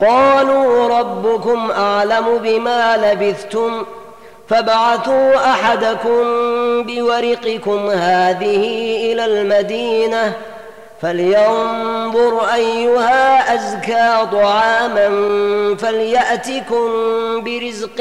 قالوا ربكم أعلم بما لبثتم فابعثوا أحدكم بورقكم هذه إلى المدينة فلينظر أيها أزكى طعاما فليأتكم برزق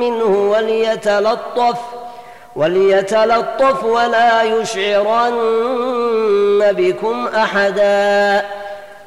منه وليتلطف وليتلطف ولا يشعرن بكم أحدا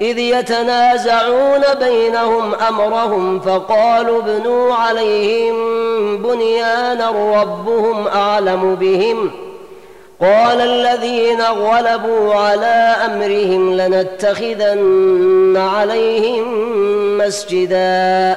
إذ يتنازعون بينهم أمرهم فقالوا ابنوا عليهم بنيانا ربهم أعلم بهم ۖ. قال الذين غلبوا على أمرهم لنتخذن عليهم مسجدا.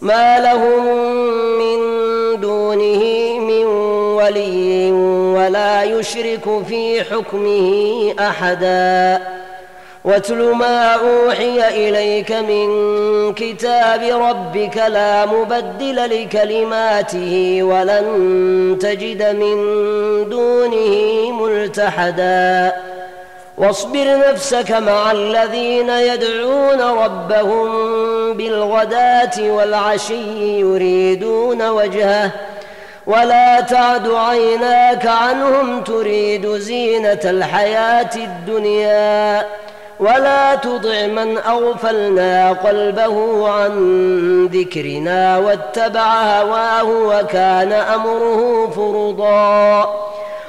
ما لهم من دونه من ولي ولا يشرك في حكمه أحداً. واتل ما أوحي إليك من كتاب ربك لا مبدل لكلماته ولن تجد من دونه ملتحدا. واصبر نفسك مع الذين يدعون ربهم بالغداة والعشي يريدون وجهه ولا تعد عيناك عنهم تريد زينة الحياة الدنيا ولا تطع من أغفلنا قلبه عن ذكرنا واتبع هواه وكان أمره فرضا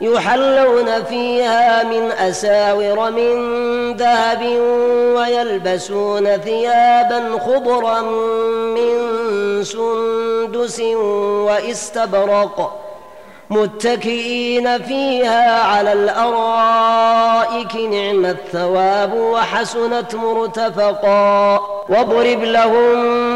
يحلون فيها من أساور من ذهب ويلبسون ثيابا خضرا من سندس واستبرق متكئين فيها على الأرائك نعم الثواب وحسنت مرتفقا واضرب لهم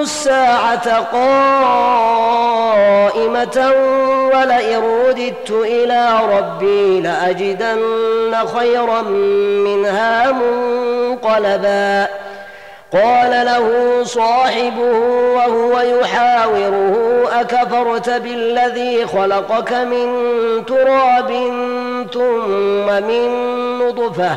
الساعة قائمة ولئن رددت إلى ربي لأجدن خيرا منها منقلبا. قال له صاحبه وهو يحاوره أكفرت بالذي خلقك من تراب ثم من نطفة؟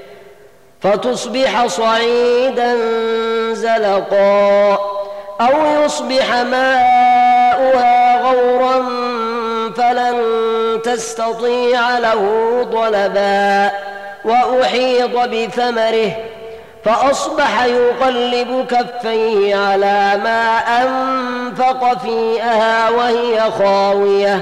فتصبح صعيدا زلقا أو يصبح ماؤها غورا فلن تستطيع له طلبا وأحيط بثمره فأصبح يقلب كفيه على ما أنفق فيها وهي خاوية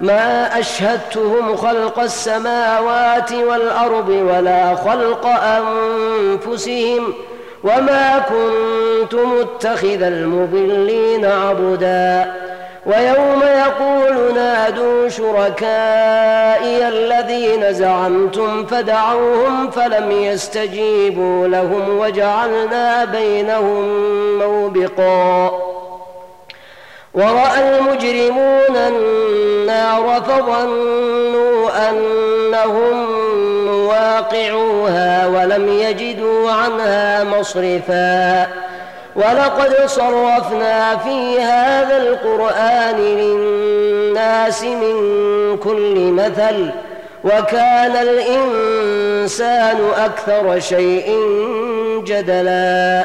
ما أشهدتهم خلق السماوات والأرض ولا خلق أنفسهم وما كنت متخذ المضلين عبدا. ويوم يقول نادوا شركائي الذين زعمتم فدعوهم فلم يستجيبوا لهم وجعلنا بينهم موبقا. ورأى المجرمون النار فظنوا أنهم واقعوها ولم يجدوا عنها مصرفا ولقد صرفنا في هذا القرآن للناس من كل مثل وكان الإنسان أكثر شيء جدلا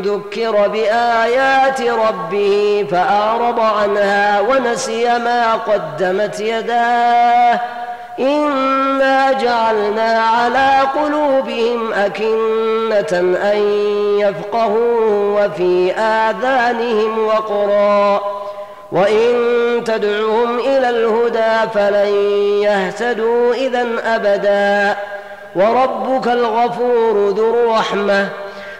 ذكر بآيات ربه فأعرض عنها ونسي ما قدمت يداه إنا جعلنا على قلوبهم أكنة أن يفقهوا وفي آذانهم وقرا وإن تدعهم إلى الهدى فلن يهتدوا إذا أبدا وربك الغفور ذو الرحمة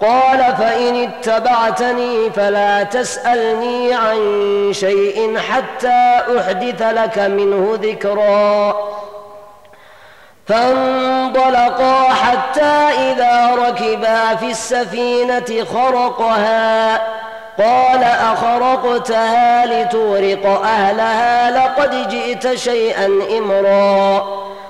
قال فإن اتبعتني فلا تسألني عن شيء حتى أحدث لك منه ذكرا. فانطلقا حتى إذا ركبا في السفينة خرقها. قال أخرقتها لتغرق أهلها لقد جئت شيئا إمرا.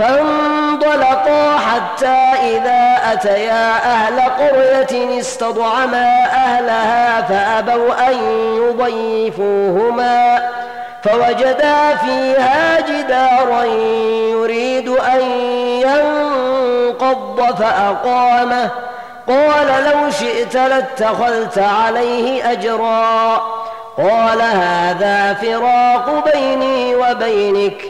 فانطلقا حتى إذا أتيا أهل قرية استطعما أهلها فأبوا أن يضيفوهما فوجدا فيها جدارا يريد أن ينقض فأقامه. قال لو شئت لاتخذت عليه أجرا. قال هذا فراق بيني وبينك.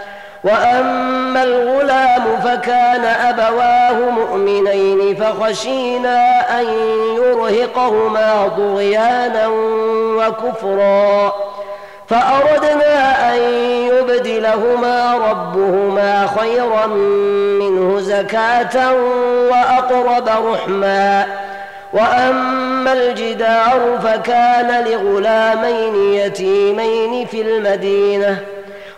وأما الغلام فكان أبواه مؤمنين فخشينا أن يرهقهما طغيانا وكفرا فأردنا أن يبدلهما ربهما خيرا منه زكاة وأقرب رحما وأما الجدار فكان لغلامين يتيمين في المدينة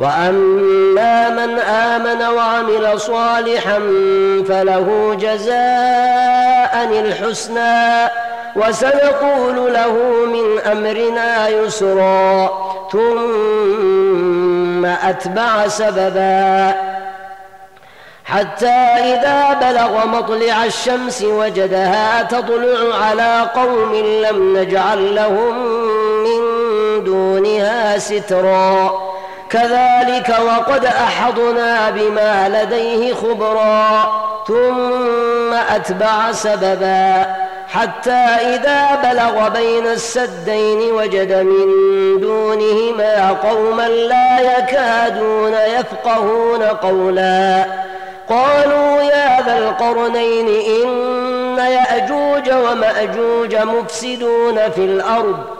وأما من آمن وعمل صالحا فله جزاء الحسنى وسنقول له من أمرنا يسرا ثم أتبع سببا. حتى إذا بلغ مطلع الشمس وجدها تطلع على قوم لم نجعل لهم من دونها سترا. كذلك وقد أحضنا بما لديه خبرا ثم أتبع سببا حتى إذا بلغ بين السدين وجد من دونهما قوما لا يكادون يفقهون قولا. قالوا يا ذا القرنين إن يأجوج ومأجوج مفسدون في الأرض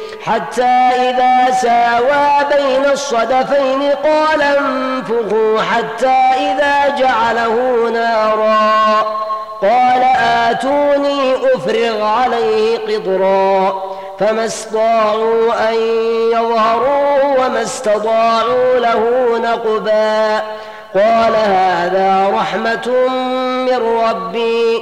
حتى إذا ساوى بين الصدفين قال انفخوا حتى إذا جعله نارا. قال آتوني أفرغ عليه قطرا. فما استطاعوا أن يظهروا وما استطاعوا له نقبا. قال هذا رحمة من ربي.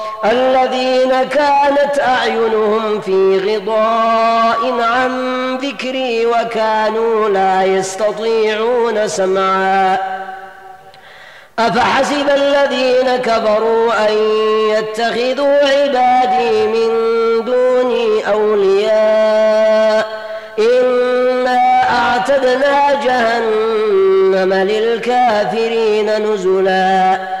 الذين كانت أعينهم في غضاء عن ذكري وكانوا لا يستطيعون سمعا. أفحسب الذين كفروا أن يتخذوا عبادي من دوني أولياء؟ إنا أعتدنا جهنم للكافرين نزلا.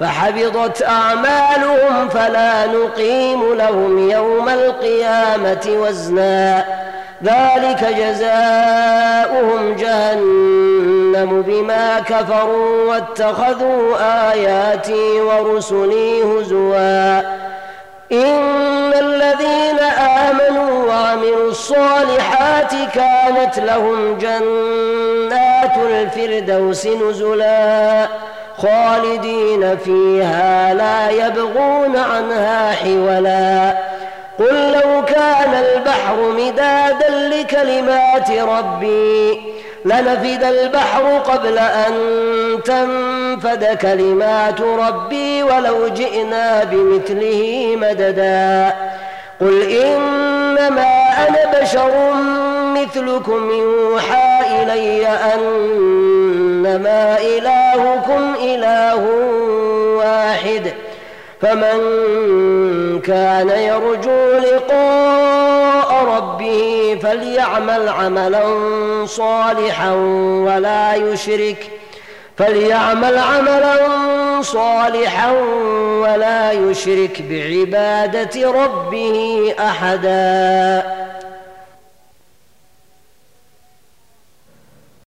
فحبطت أعمالهم فلا نقيم لهم يوم القيامة وزنا. ذلك جزاؤهم جهنم بما كفروا واتخذوا آياتي ورسلي هزوا. إن الذين آمنوا وعملوا الصالحات كانت لهم جنات الفردوس نزلاً. خالدين فيها لا يبغون عنها حولا. قل لو كان البحر مدادا لكلمات ربي لنفد البحر قبل أن تنفد كلمات ربي ولو جئنا بمثله مددا. قل إنما أنا بشر مثلكم يوحى إلي انما الهكم اله واحد فمن كان يرجو لقاء ربه فليعمل عملا صالحا ولا يشرك فليعمل عملا صالحا ولا يشرك بعباده ربه احدا